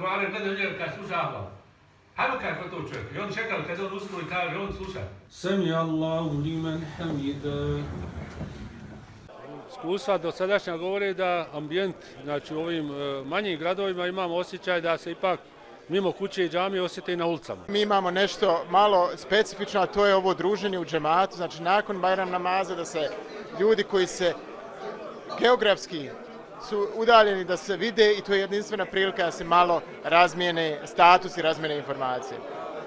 gore gledaju njega kad sluša Allah. Hajmo kako to čovjek. I on čekali kad on usnu i kaže, on sluša. Sami Allahu liman hamida. Iskustva do sadašnja govore da ambijent, znači u ovim e, manjim gradovima imamo osjećaj da se ipak mimo kuće i džamije osjete i na ulicama. Mi imamo nešto malo specifično, a to je ovo druženje u džematu, znači nakon Bajram namaza da se ljudi koji se geografski su udaljeni da se vide i to je jedinstvena prilika da se malo razmijene status i razmijene informacije.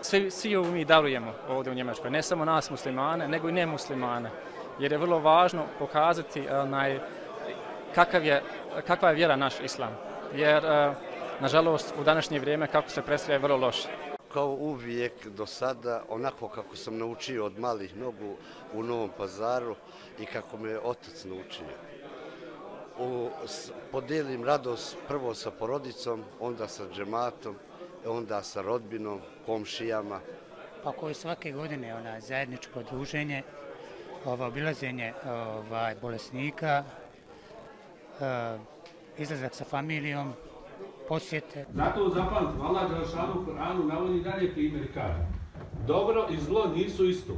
Svi, svi mi darujemo ovdje u Njemačkoj, ne samo nas muslimane, nego i nemuslimane, jer je vrlo važno pokazati onaj, kakav je, kakva je vjera naš islam. Jer, nažalost, u današnje vrijeme kako se predstavlja je vrlo loše. Kao uvijek do sada, onako kako sam naučio od malih nogu u Novom pazaru i kako me otac naučio podijelim radost prvo sa porodicom, onda sa džematom, onda sa rodbinom, komšijama. Pa koji svake godine ona zajedničko druženje, ovo obilazenje ovaj, bolesnika, uh, izlazak sa familijom, posjete. Zato zapamtite, Allah Đelšanu u Koranu navodi dalje primjer kaže. Dobro i zlo nisu isto.